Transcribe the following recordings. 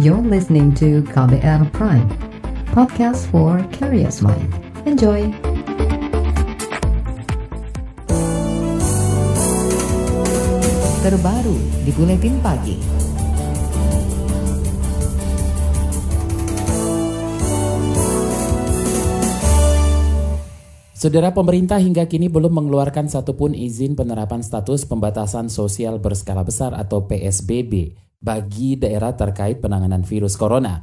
You're listening to KBR Prime, podcast for curious mind. Enjoy! Terbaru di Buletin Pagi. Saudara pemerintah hingga kini belum mengeluarkan satupun izin penerapan status pembatasan sosial berskala besar atau PSBB bagi daerah terkait penanganan virus corona.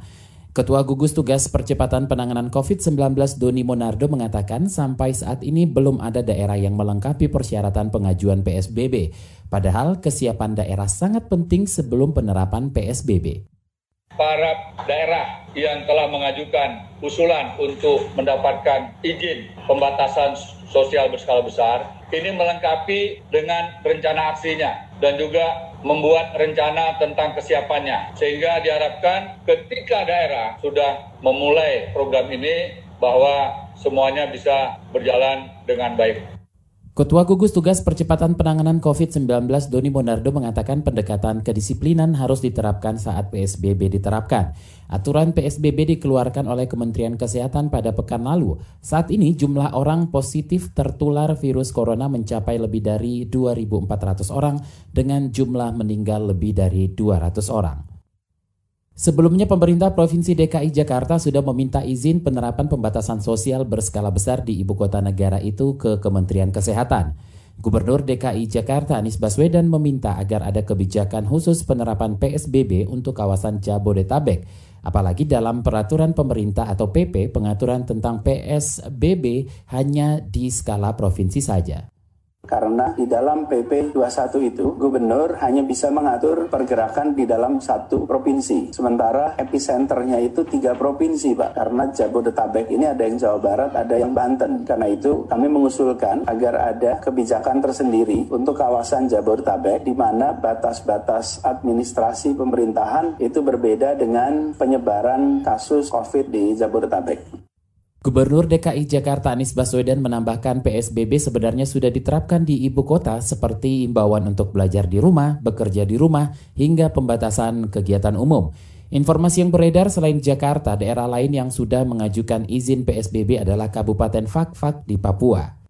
Ketua Gugus Tugas Percepatan Penanganan COVID-19 Doni Monardo mengatakan sampai saat ini belum ada daerah yang melengkapi persyaratan pengajuan PSBB. Padahal kesiapan daerah sangat penting sebelum penerapan PSBB para daerah yang telah mengajukan usulan untuk mendapatkan izin pembatasan sosial berskala besar ini melengkapi dengan rencana aksinya dan juga membuat rencana tentang kesiapannya sehingga diharapkan ketika daerah sudah memulai program ini bahwa semuanya bisa berjalan dengan baik. Ketua Gugus Tugas Percepatan Penanganan COVID-19 Doni Monardo mengatakan pendekatan kedisiplinan harus diterapkan saat PSBB diterapkan. Aturan PSBB dikeluarkan oleh Kementerian Kesehatan pada pekan lalu. Saat ini jumlah orang positif tertular virus corona mencapai lebih dari 2.400 orang dengan jumlah meninggal lebih dari 200 orang. Sebelumnya pemerintah Provinsi DKI Jakarta sudah meminta izin penerapan pembatasan sosial berskala besar di ibu kota negara itu ke Kementerian Kesehatan. Gubernur DKI Jakarta Anies Baswedan meminta agar ada kebijakan khusus penerapan PSBB untuk kawasan Jabodetabek. Apalagi dalam peraturan pemerintah atau PP pengaturan tentang PSBB hanya di skala provinsi saja. Karena di dalam PP 21 itu, gubernur hanya bisa mengatur pergerakan di dalam satu provinsi. Sementara epicenternya itu tiga provinsi, Pak. Karena Jabodetabek ini ada yang Jawa Barat, ada yang Banten. Karena itu kami mengusulkan agar ada kebijakan tersendiri untuk kawasan Jabodetabek di mana batas-batas administrasi pemerintahan itu berbeda dengan penyebaran kasus COVID di Jabodetabek. Gubernur DKI Jakarta Anies Baswedan menambahkan PSBB sebenarnya sudah diterapkan di ibu kota seperti imbauan untuk belajar di rumah, bekerja di rumah, hingga pembatasan kegiatan umum. Informasi yang beredar selain Jakarta, daerah lain yang sudah mengajukan izin PSBB adalah Kabupaten Fakfak di Papua.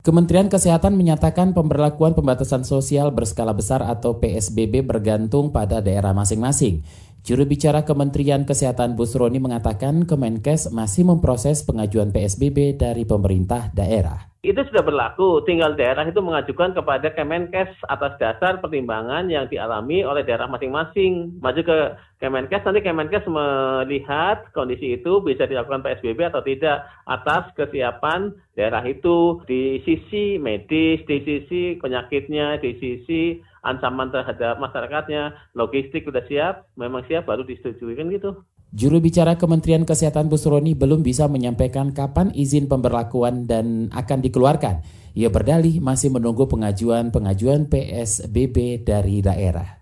Kementerian Kesehatan menyatakan pemberlakuan pembatasan sosial berskala besar atau PSBB bergantung pada daerah masing-masing. Juru bicara Kementerian Kesehatan Busroni mengatakan Kemenkes masih memproses pengajuan PSBB dari pemerintah daerah. Itu sudah berlaku, tinggal daerah itu mengajukan kepada Kemenkes atas dasar pertimbangan yang dialami oleh daerah masing-masing. Maju ke Kemenkes, nanti Kemenkes melihat kondisi itu bisa dilakukan PSBB atau tidak atas kesiapan daerah itu di sisi medis, di sisi penyakitnya, di sisi ancaman terhadap masyarakatnya, logistik sudah siap, memang siap baru disetujui kan gitu. Juru bicara Kementerian Kesehatan Busroni belum bisa menyampaikan kapan izin pemberlakuan dan akan dikeluarkan. Ia berdalih masih menunggu pengajuan-pengajuan PSBB dari daerah.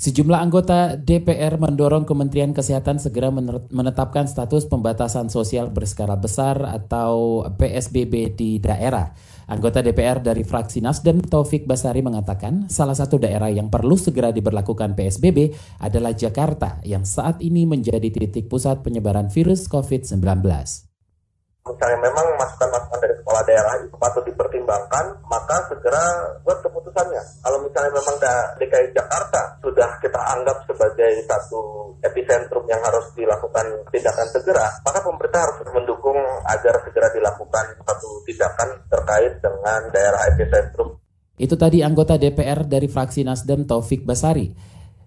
Sejumlah anggota DPR mendorong Kementerian Kesehatan segera menetapkan status pembatasan sosial berskala besar atau PSBB di daerah. Anggota DPR dari fraksi Nasdem Taufik Basari mengatakan salah satu daerah yang perlu segera diberlakukan PSBB adalah Jakarta yang saat ini menjadi titik pusat penyebaran virus COVID-19 misalnya memang masukan-masukan dari kepala daerah itu patut dipertimbangkan, maka segera buat keputusannya. Kalau misalnya memang DKI Jakarta sudah kita anggap sebagai satu epicentrum yang harus dilakukan tindakan segera, maka pemerintah harus mendukung agar segera dilakukan satu tindakan terkait dengan daerah epicentrum. Itu tadi anggota DPR dari fraksi Nasdem Taufik Basari.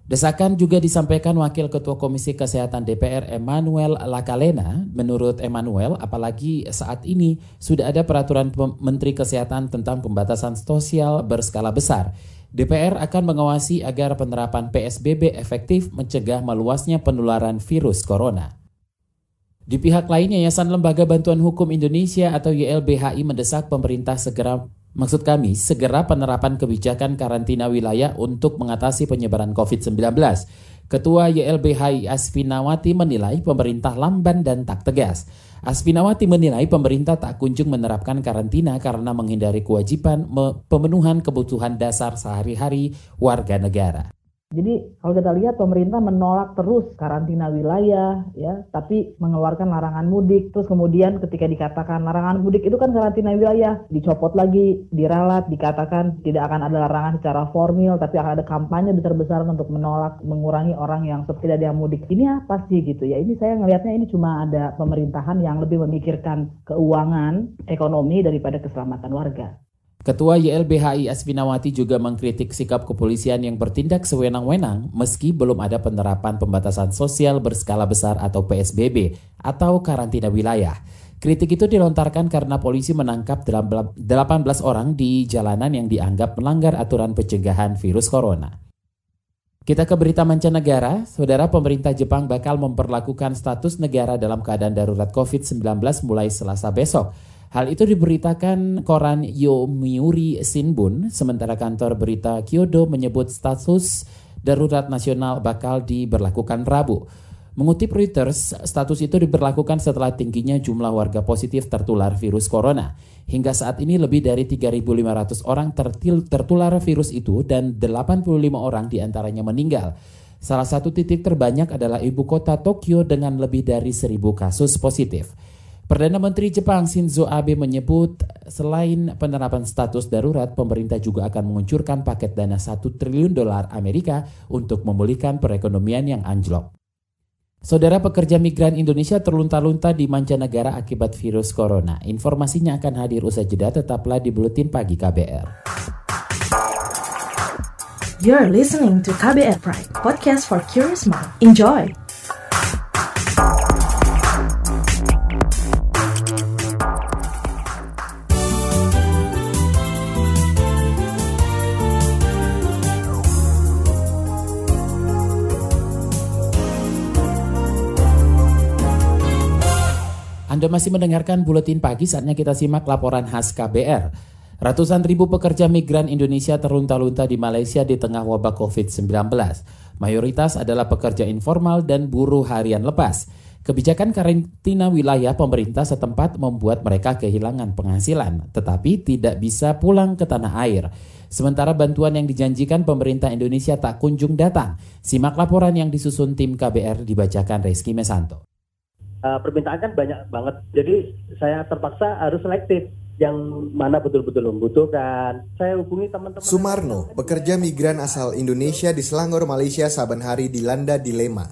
Desakan juga disampaikan Wakil Ketua Komisi Kesehatan DPR Emmanuel Lakalena. Menurut Emmanuel, apalagi saat ini sudah ada peraturan Menteri Kesehatan tentang pembatasan sosial berskala besar. DPR akan mengawasi agar penerapan PSBB efektif mencegah meluasnya penularan virus corona. Di pihak lain, Yayasan Lembaga Bantuan Hukum Indonesia atau YLBHI mendesak pemerintah segera Maksud kami, segera penerapan kebijakan karantina wilayah untuk mengatasi penyebaran COVID-19. Ketua YLBHI Asfinawati menilai pemerintah lamban dan tak tegas. Asfinawati menilai pemerintah tak kunjung menerapkan karantina karena menghindari kewajiban pemenuhan kebutuhan dasar sehari-hari warga negara. Jadi kalau kita lihat pemerintah menolak terus karantina wilayah ya, tapi mengeluarkan larangan mudik. Terus kemudian ketika dikatakan larangan mudik itu kan karantina wilayah, dicopot lagi, diralat, dikatakan tidak akan ada larangan secara formil, tapi akan ada kampanye besar-besaran untuk menolak mengurangi orang yang tidak ada mudik. Ini apa sih gitu ya? Ini saya ngelihatnya ini cuma ada pemerintahan yang lebih memikirkan keuangan, ekonomi daripada keselamatan warga. Ketua YLBHI Asfinawati juga mengkritik sikap kepolisian yang bertindak sewenang-wenang meski belum ada penerapan pembatasan sosial berskala besar atau PSBB atau karantina wilayah. Kritik itu dilontarkan karena polisi menangkap 18 orang di jalanan yang dianggap melanggar aturan pencegahan virus corona. Kita ke berita mancanegara, saudara pemerintah Jepang bakal memperlakukan status negara dalam keadaan darurat COVID-19 mulai selasa besok. Hal itu diberitakan koran Yomiuri Shinbun, sementara kantor berita Kyodo menyebut status darurat nasional bakal diberlakukan Rabu. Mengutip Reuters, status itu diberlakukan setelah tingginya jumlah warga positif tertular virus corona. Hingga saat ini lebih dari 3.500 orang tertular virus itu dan 85 orang di antaranya meninggal. Salah satu titik terbanyak adalah ibu kota Tokyo dengan lebih dari 1.000 kasus positif. Perdana Menteri Jepang Shinzo Abe menyebut selain penerapan status darurat, pemerintah juga akan menguncurkan paket dana 1 triliun dolar Amerika untuk memulihkan perekonomian yang anjlok. Saudara pekerja migran Indonesia terlunta-lunta di mancanegara akibat virus corona. Informasinya akan hadir usai jeda, tetaplah di Buletin Pagi KBR. You're listening to KBR Pride, podcast for curious mind. Enjoy! Anda masih mendengarkan buletin pagi saatnya kita simak laporan khas KBR. Ratusan ribu pekerja migran Indonesia terlunta-lunta di Malaysia di tengah wabah COVID-19. Mayoritas adalah pekerja informal dan buruh harian lepas. Kebijakan karantina wilayah pemerintah setempat membuat mereka kehilangan penghasilan, tetapi tidak bisa pulang ke tanah air. Sementara bantuan yang dijanjikan pemerintah Indonesia tak kunjung datang. Simak laporan yang disusun tim KBR dibacakan Reski Mesanto uh, permintaan kan banyak banget. Jadi saya terpaksa harus selektif yang mana betul-betul membutuhkan. Saya hubungi teman-teman. Sumarno, pekerja migran asal Indonesia di Selangor, Malaysia saban hari dilanda dilema.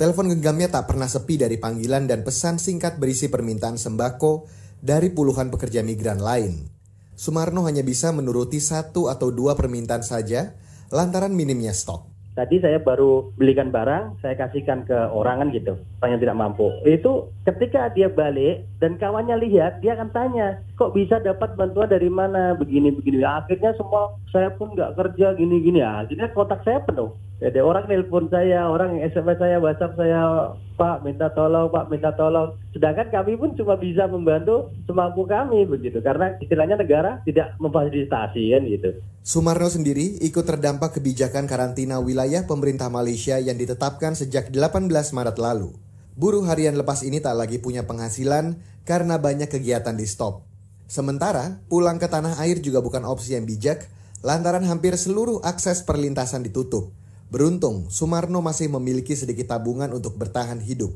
Telepon genggamnya tak pernah sepi dari panggilan dan pesan singkat berisi permintaan sembako dari puluhan pekerja migran lain. Sumarno hanya bisa menuruti satu atau dua permintaan saja lantaran minimnya stok. Tadi saya baru belikan barang, saya kasihkan ke orang kan gitu, orang yang tidak mampu. Itu ketika dia balik dan kawannya lihat, dia akan tanya, kok bisa dapat bantuan dari mana, begini begini. Akhirnya semua saya pun nggak kerja gini gini. Akhirnya kotak saya penuh. Jadi orang nelpon saya, orang SMS saya, WhatsApp saya, Pak minta tolong, Pak minta tolong. Sedangkan kami pun cuma bisa membantu semampu kami begitu, karena istilahnya negara tidak memfasilitasi kan gitu. Sumarno sendiri ikut terdampak kebijakan karantina wilayah pemerintah Malaysia yang ditetapkan sejak 18 Maret lalu. Buruh harian lepas ini tak lagi punya penghasilan karena banyak kegiatan di stop. Sementara, pulang ke tanah air juga bukan opsi yang bijak lantaran hampir seluruh akses perlintasan ditutup. Beruntung, Sumarno masih memiliki sedikit tabungan untuk bertahan hidup.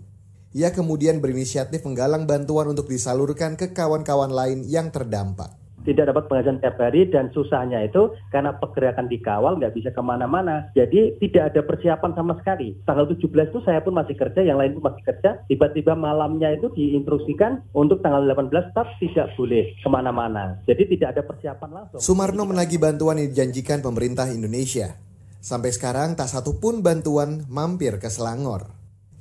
Ia kemudian berinisiatif menggalang bantuan untuk disalurkan ke kawan-kawan lain yang terdampak tidak dapat penghasilan tiap hari dan susahnya itu karena pergerakan dikawal nggak bisa ke mana-mana. Jadi tidak ada persiapan sama sekali. Tanggal 17 itu saya pun masih kerja, yang lain pun masih kerja. Tiba-tiba malamnya itu diinstruksikan untuk tanggal 18 tetap tidak boleh ke mana-mana. Jadi tidak ada persiapan langsung. Sumarno menagih bantuan yang dijanjikan pemerintah Indonesia. Sampai sekarang tak satu pun bantuan mampir ke Selangor.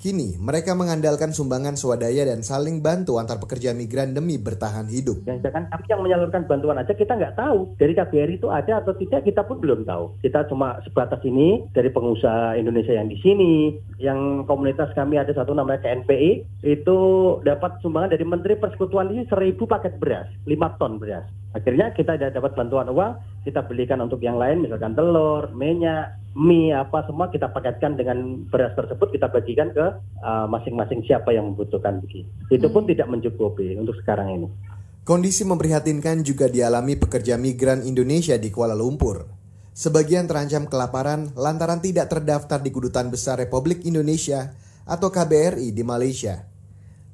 Kini, mereka mengandalkan sumbangan swadaya dan saling bantu antar pekerja migran demi bertahan hidup. Yang kan kami yang menyalurkan bantuan aja kita nggak tahu. Dari KBRI itu ada atau tidak, kita pun belum tahu. Kita cuma sebatas ini dari pengusaha Indonesia yang di sini, yang komunitas kami ada satu namanya KNPI, itu dapat sumbangan dari Menteri Persekutuan ini seribu paket beras, lima ton beras. Akhirnya kita dapat bantuan uang, kita belikan untuk yang lain, misalkan telur, minyak, mie, apa semua kita paketkan dengan beras tersebut kita bagikan ke uh, masing-masing uh, siapa yang membutuhkan begitu. Itu pun hmm. tidak mencukupi untuk sekarang ini. Kondisi memprihatinkan juga dialami pekerja migran Indonesia di Kuala Lumpur. Sebagian terancam kelaparan lantaran tidak terdaftar di Kedutaan Besar Republik Indonesia atau KBRI di Malaysia.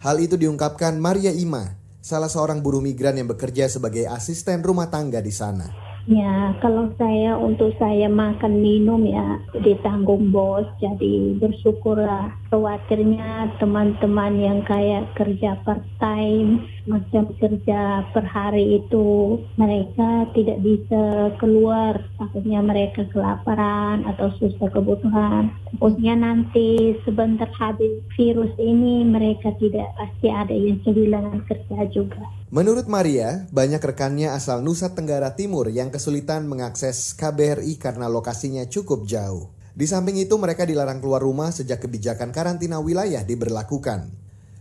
Hal itu diungkapkan Maria Ima, salah seorang buruh migran yang bekerja sebagai asisten rumah tangga di sana. Ya, kalau saya untuk saya makan minum ya ditanggung bos, jadi bersyukurlah. Khawatirnya teman-teman yang kayak kerja part time, macam kerja per hari itu, mereka tidak bisa keluar, takutnya mereka kelaparan atau susah kebutuhan. Takutnya nanti sebentar habis virus ini mereka tidak pasti ada yang kehilangan kerja juga. Menurut Maria, banyak rekannya asal Nusa Tenggara Timur yang kesulitan mengakses KBRI karena lokasinya cukup jauh. Di samping itu mereka dilarang keluar rumah sejak kebijakan karantina wilayah diberlakukan.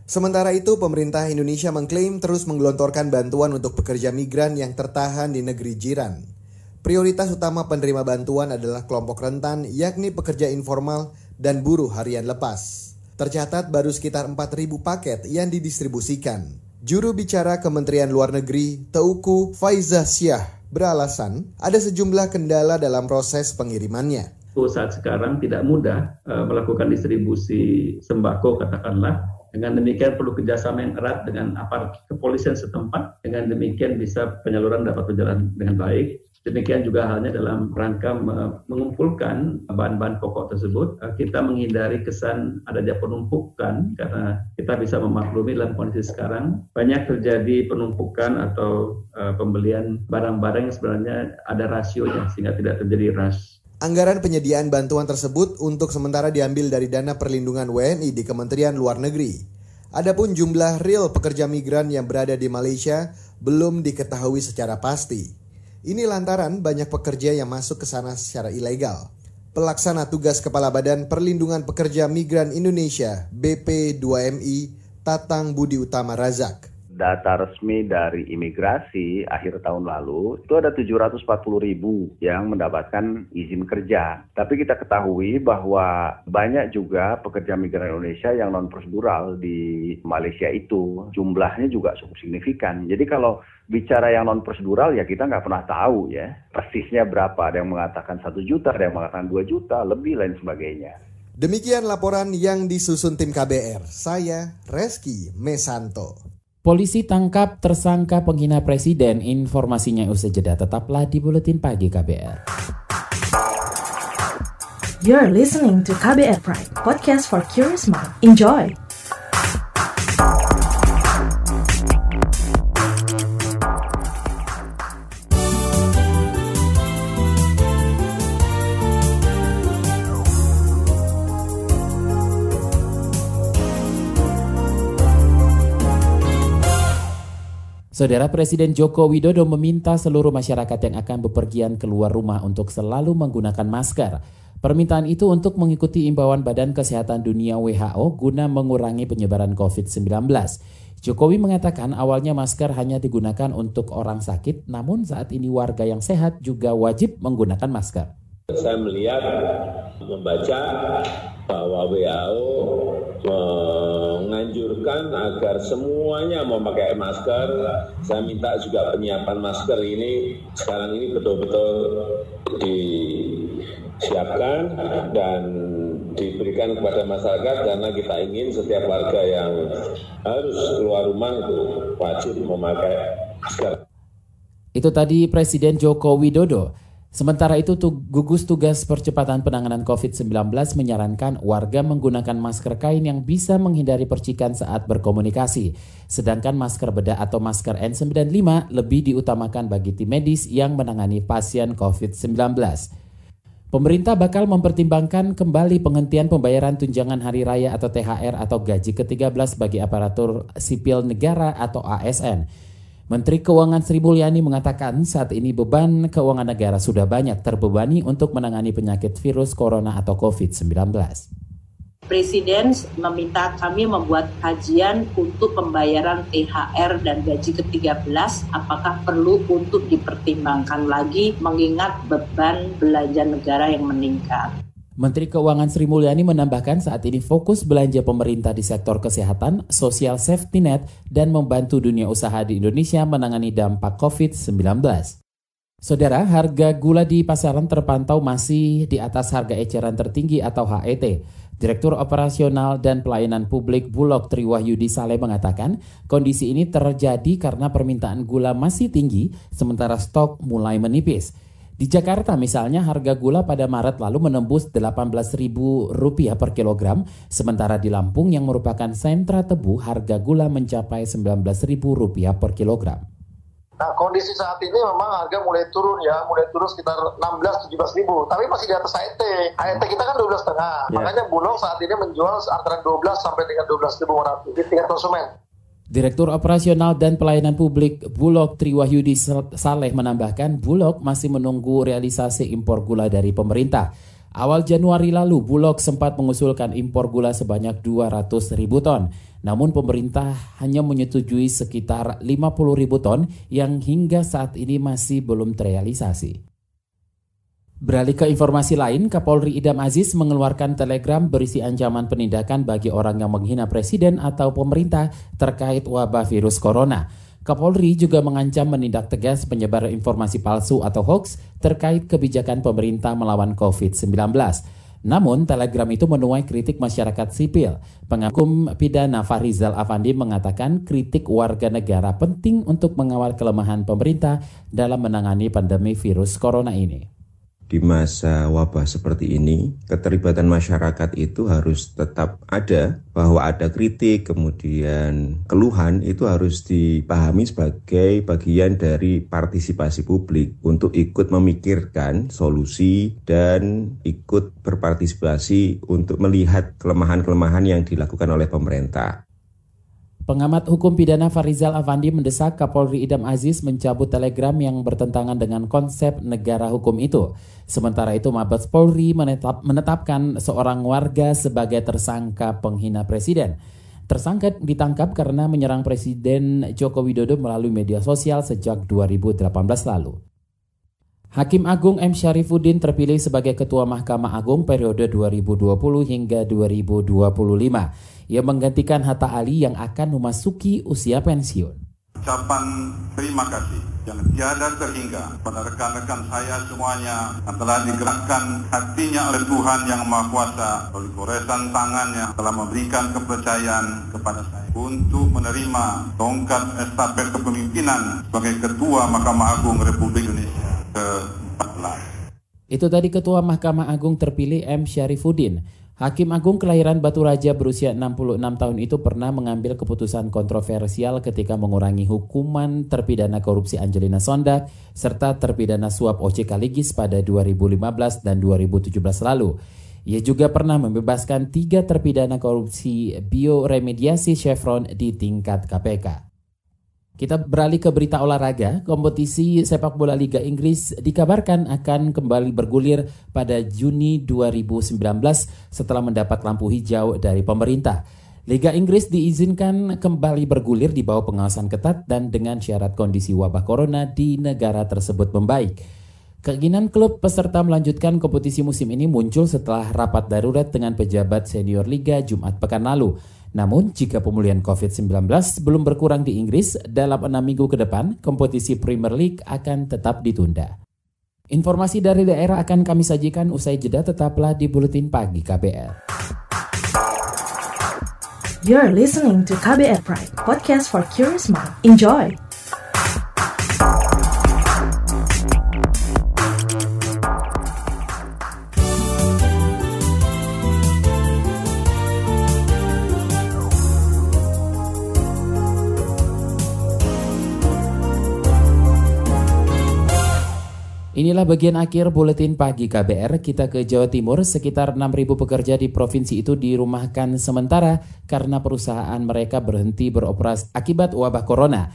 Sementara itu, pemerintah Indonesia mengklaim terus menggelontorkan bantuan untuk pekerja migran yang tertahan di negeri jiran. Prioritas utama penerima bantuan adalah kelompok rentan, yakni pekerja informal dan buruh harian lepas. Tercatat baru sekitar 4.000 paket yang didistribusikan. Juru bicara Kementerian Luar Negeri Teuku Faiza Syah beralasan ada sejumlah kendala dalam proses pengirimannya. Saat sekarang tidak mudah uh, melakukan distribusi sembako katakanlah. Dengan demikian perlu kerjasama yang erat dengan aparat kepolisian setempat. Dengan demikian bisa penyaluran dapat berjalan dengan baik. Demikian juga halnya dalam rangka mengumpulkan bahan-bahan pokok tersebut, eh, kita menghindari kesan adanya penumpukan karena kita bisa memaklumi dalam kondisi sekarang banyak terjadi penumpukan atau eh, pembelian barang-barang yang sebenarnya ada rasionya sehingga tidak terjadi rush. Anggaran penyediaan bantuan tersebut untuk sementara diambil dari dana perlindungan WNI di Kementerian Luar Negeri. Adapun jumlah real pekerja migran yang berada di Malaysia belum diketahui secara pasti. Ini lantaran banyak pekerja yang masuk ke sana secara ilegal. Pelaksana tugas Kepala Badan Perlindungan Pekerja Migran Indonesia BP2MI Tatang Budi Utama Razak data resmi dari imigrasi akhir tahun lalu itu ada 740 ribu yang mendapatkan izin kerja. Tapi kita ketahui bahwa banyak juga pekerja migran Indonesia yang non prosedural di Malaysia itu jumlahnya juga cukup signifikan. Jadi kalau bicara yang non prosedural ya kita nggak pernah tahu ya persisnya berapa. Ada yang mengatakan satu juta, ada yang mengatakan dua juta, lebih lain sebagainya. Demikian laporan yang disusun tim KBR. Saya Reski Mesanto. Polisi tangkap tersangka penghina presiden. Informasinya usai jeda tetaplah di Buletin Pagi KBR. You're listening to KBR Pride, podcast for curious mind. Enjoy! Saudara Presiden Joko Widodo meminta seluruh masyarakat yang akan bepergian keluar rumah untuk selalu menggunakan masker. Permintaan itu untuk mengikuti imbauan Badan Kesehatan Dunia WHO guna mengurangi penyebaran COVID-19. Jokowi mengatakan awalnya masker hanya digunakan untuk orang sakit, namun saat ini warga yang sehat juga wajib menggunakan masker. Saya melihat, membaca bahwa WHO menganjurkan agar semuanya memakai masker. Saya minta juga penyiapan masker ini sekarang ini betul-betul disiapkan dan diberikan kepada masyarakat karena kita ingin setiap warga yang harus keluar rumah itu wajib memakai masker. Itu tadi Presiden Joko Widodo. Sementara itu, gugus tugas percepatan penanganan COVID-19 menyarankan warga menggunakan masker kain yang bisa menghindari percikan saat berkomunikasi. Sedangkan masker bedah atau masker N95 lebih diutamakan bagi tim medis yang menangani pasien COVID-19. Pemerintah bakal mempertimbangkan kembali penghentian pembayaran tunjangan hari raya atau THR atau gaji ke-13 bagi aparatur sipil negara atau ASN. Menteri Keuangan Sri Mulyani mengatakan saat ini beban keuangan negara sudah banyak terbebani untuk menangani penyakit virus corona atau COVID-19. Presiden meminta kami membuat kajian untuk pembayaran THR dan gaji ke-13 apakah perlu untuk dipertimbangkan lagi mengingat beban belanja negara yang meningkat. Menteri Keuangan Sri Mulyani menambahkan saat ini fokus belanja pemerintah di sektor kesehatan, sosial safety net, dan membantu dunia usaha di Indonesia menangani dampak COVID-19. Saudara, harga gula di pasaran terpantau masih di atas harga eceran tertinggi atau HET. Direktur Operasional dan Pelayanan Publik Bulog Triwahyudi Saleh mengatakan, kondisi ini terjadi karena permintaan gula masih tinggi sementara stok mulai menipis. Di Jakarta misalnya harga gula pada Maret lalu menembus Rp18.000 per kilogram, sementara di Lampung yang merupakan sentra tebu harga gula mencapai Rp19.000 per kilogram. Nah, kondisi saat ini memang harga mulai turun ya, mulai turun sekitar 16-17 ribu, tapi masih di atas HET. HET kita kan 12 setengah, yeah. makanya Bulog saat ini menjual antara 12 sampai dengan 12 ribu di tingkat konsumen. Direktur Operasional dan Pelayanan Publik Bulog Triwahyudi Saleh menambahkan Bulog masih menunggu realisasi impor gula dari pemerintah. Awal Januari lalu, Bulog sempat mengusulkan impor gula sebanyak 200 ribu ton. Namun pemerintah hanya menyetujui sekitar 50 ribu ton yang hingga saat ini masih belum terrealisasi. Beralih ke informasi lain, Kapolri Idam Aziz mengeluarkan telegram berisi ancaman penindakan bagi orang yang menghina presiden atau pemerintah terkait wabah virus corona. Kapolri juga mengancam menindak tegas penyebar informasi palsu atau hoax terkait kebijakan pemerintah melawan COVID-19. Namun, telegram itu menuai kritik masyarakat sipil. Pengakum pidana Farizal Afandi mengatakan kritik warga negara penting untuk mengawal kelemahan pemerintah dalam menangani pandemi virus corona ini di masa wabah seperti ini, keterlibatan masyarakat itu harus tetap ada, bahwa ada kritik, kemudian keluhan itu harus dipahami sebagai bagian dari partisipasi publik untuk ikut memikirkan solusi dan ikut berpartisipasi untuk melihat kelemahan-kelemahan yang dilakukan oleh pemerintah. Pengamat hukum pidana Farizal Avandi mendesak Kapolri Idam Aziz mencabut telegram yang bertentangan dengan konsep negara hukum itu. Sementara itu Mabes Polri menetap, menetapkan seorang warga sebagai tersangka penghina presiden. Tersangka ditangkap karena menyerang Presiden Joko Widodo melalui media sosial sejak 2018 lalu. Hakim Agung M. Syarifuddin terpilih sebagai Ketua Mahkamah Agung periode 2020 hingga 2025. Ia menggantikan Hatta Ali yang akan memasuki usia pensiun. Ucapan terima kasih yang tiada terhingga pada rekan-rekan saya semuanya yang telah digerakkan hatinya oleh Tuhan yang Maha Kuasa oleh goresan tangannya telah memberikan kepercayaan kepada saya untuk menerima tongkat estafet kepemimpinan sebagai Ketua Mahkamah Agung Republik Indonesia ke-14. Itu tadi Ketua Mahkamah Agung terpilih M. Syarifuddin. Hakim Agung kelahiran Batu Raja berusia 66 tahun itu pernah mengambil keputusan kontroversial ketika mengurangi hukuman terpidana korupsi Angelina Sondak serta terpidana suap OC Kaligis pada 2015 dan 2017 lalu. Ia juga pernah membebaskan tiga terpidana korupsi bioremediasi Chevron di tingkat KPK. Kita beralih ke berita olahraga. Kompetisi sepak bola Liga Inggris dikabarkan akan kembali bergulir pada Juni 2019 setelah mendapat lampu hijau dari pemerintah. Liga Inggris diizinkan kembali bergulir di bawah pengawasan ketat dan dengan syarat kondisi wabah corona di negara tersebut membaik. Keinginan klub peserta melanjutkan kompetisi musim ini muncul setelah rapat darurat dengan pejabat senior Liga Jumat pekan lalu. Namun, jika pemulihan COVID-19 belum berkurang di Inggris, dalam enam minggu ke depan, kompetisi Premier League akan tetap ditunda. Informasi dari daerah akan kami sajikan usai jeda tetaplah di Buletin Pagi KBR. You're listening to KBR Pride, podcast for curious mind. Enjoy! Inilah bagian akhir buletin pagi KBR. Kita ke Jawa Timur, sekitar 6.000 pekerja di provinsi itu dirumahkan sementara karena perusahaan mereka berhenti beroperasi akibat wabah corona.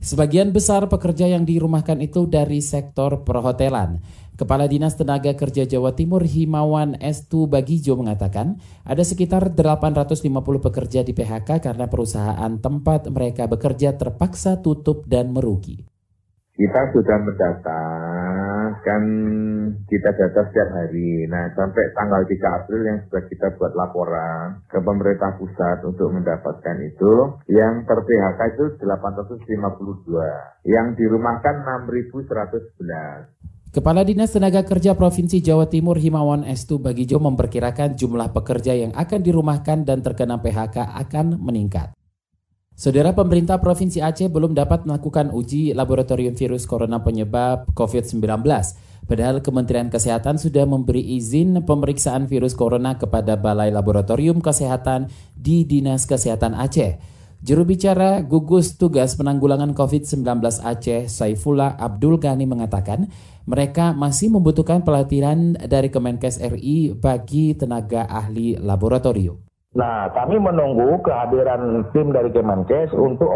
Sebagian besar pekerja yang dirumahkan itu dari sektor perhotelan. Kepala Dinas Tenaga Kerja Jawa Timur Himawan Estu Bagijo mengatakan ada sekitar 850 pekerja di PHK karena perusahaan tempat mereka bekerja terpaksa tutup dan merugi. Kita sudah mendata kan kita data setiap hari. Nah, sampai tanggal 3 April yang sudah kita buat laporan ke pemerintah pusat untuk mendapatkan itu, yang ter-PHK itu 852, yang dirumahkan 6.111. Kepala Dinas Tenaga Kerja Provinsi Jawa Timur Himawan Estu Bagijo memperkirakan jumlah pekerja yang akan dirumahkan dan terkena PHK akan meningkat. Saudara pemerintah Provinsi Aceh belum dapat melakukan uji laboratorium virus corona penyebab COVID-19. Padahal Kementerian Kesehatan sudah memberi izin pemeriksaan virus corona kepada Balai Laboratorium Kesehatan di Dinas Kesehatan Aceh. Juru bicara gugus tugas penanggulangan COVID-19 Aceh, Saifullah Abdul Ghani mengatakan, mereka masih membutuhkan pelatihan dari Kemenkes RI bagi tenaga ahli laboratorium. Nah, kami menunggu kehadiran tim dari Kemenkes untuk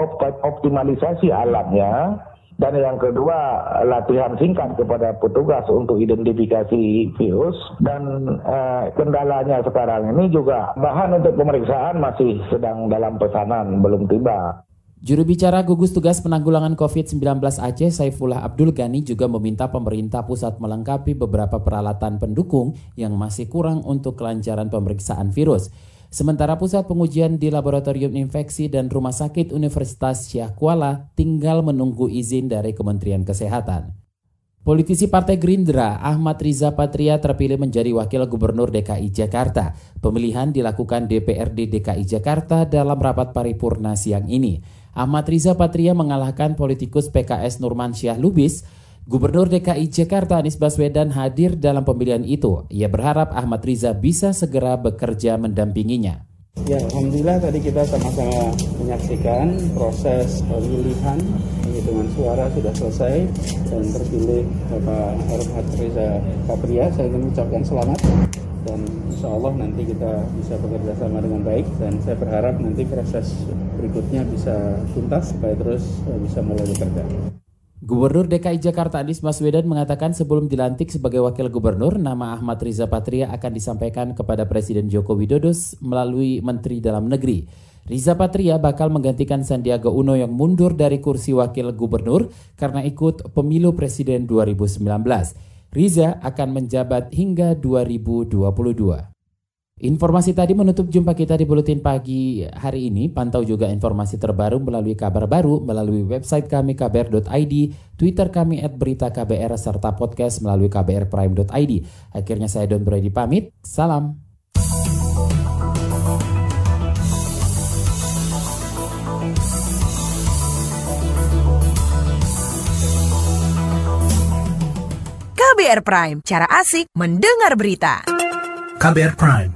optimalisasi alatnya dan yang kedua latihan singkat kepada petugas untuk identifikasi virus dan eh, kendalanya sekarang ini juga bahan untuk pemeriksaan masih sedang dalam pesanan belum tiba. Juru bicara gugus tugas penanggulangan COVID-19 Aceh Saifullah Abdul Ghani juga meminta pemerintah pusat melengkapi beberapa peralatan pendukung yang masih kurang untuk kelancaran pemeriksaan virus. Sementara pusat pengujian di Laboratorium Infeksi dan Rumah Sakit Universitas Syah Kuala tinggal menunggu izin dari Kementerian Kesehatan. Politisi Partai Gerindra Ahmad Riza Patria terpilih menjadi Wakil Gubernur DKI Jakarta. Pemilihan dilakukan DPRD DKI Jakarta dalam rapat paripurna siang ini. Ahmad Riza Patria mengalahkan politikus PKS Nurman Syah Lubis Gubernur DKI Jakarta Anies Baswedan hadir dalam pemilihan itu. Ia berharap Ahmad Riza bisa segera bekerja mendampinginya. Ya, Alhamdulillah tadi kita sama-sama menyaksikan proses pemilihan penghitungan suara sudah selesai dan terpilih Bapak Ahmad Riza Papria. Saya ingin mengucapkan selamat dan insya Allah nanti kita bisa bekerja sama dengan baik dan saya berharap nanti proses berikutnya bisa tuntas supaya terus bisa mulai bekerja. Gubernur DKI Jakarta Anies Baswedan mengatakan sebelum dilantik sebagai wakil gubernur, nama Ahmad Riza Patria akan disampaikan kepada Presiden Joko Widodo melalui Menteri Dalam Negeri. Riza Patria bakal menggantikan Sandiaga Uno yang mundur dari kursi wakil gubernur karena ikut pemilu presiden 2019. Riza akan menjabat hingga 2022. Informasi tadi menutup jumpa kita di Buletin Pagi hari ini. Pantau juga informasi terbaru melalui kabar baru melalui website kami kbr.id, Twitter kami at berita KBR, serta podcast melalui kbrprime.id. Akhirnya saya Don Brady pamit. Salam. KBR Prime, cara asik mendengar berita. KBR Prime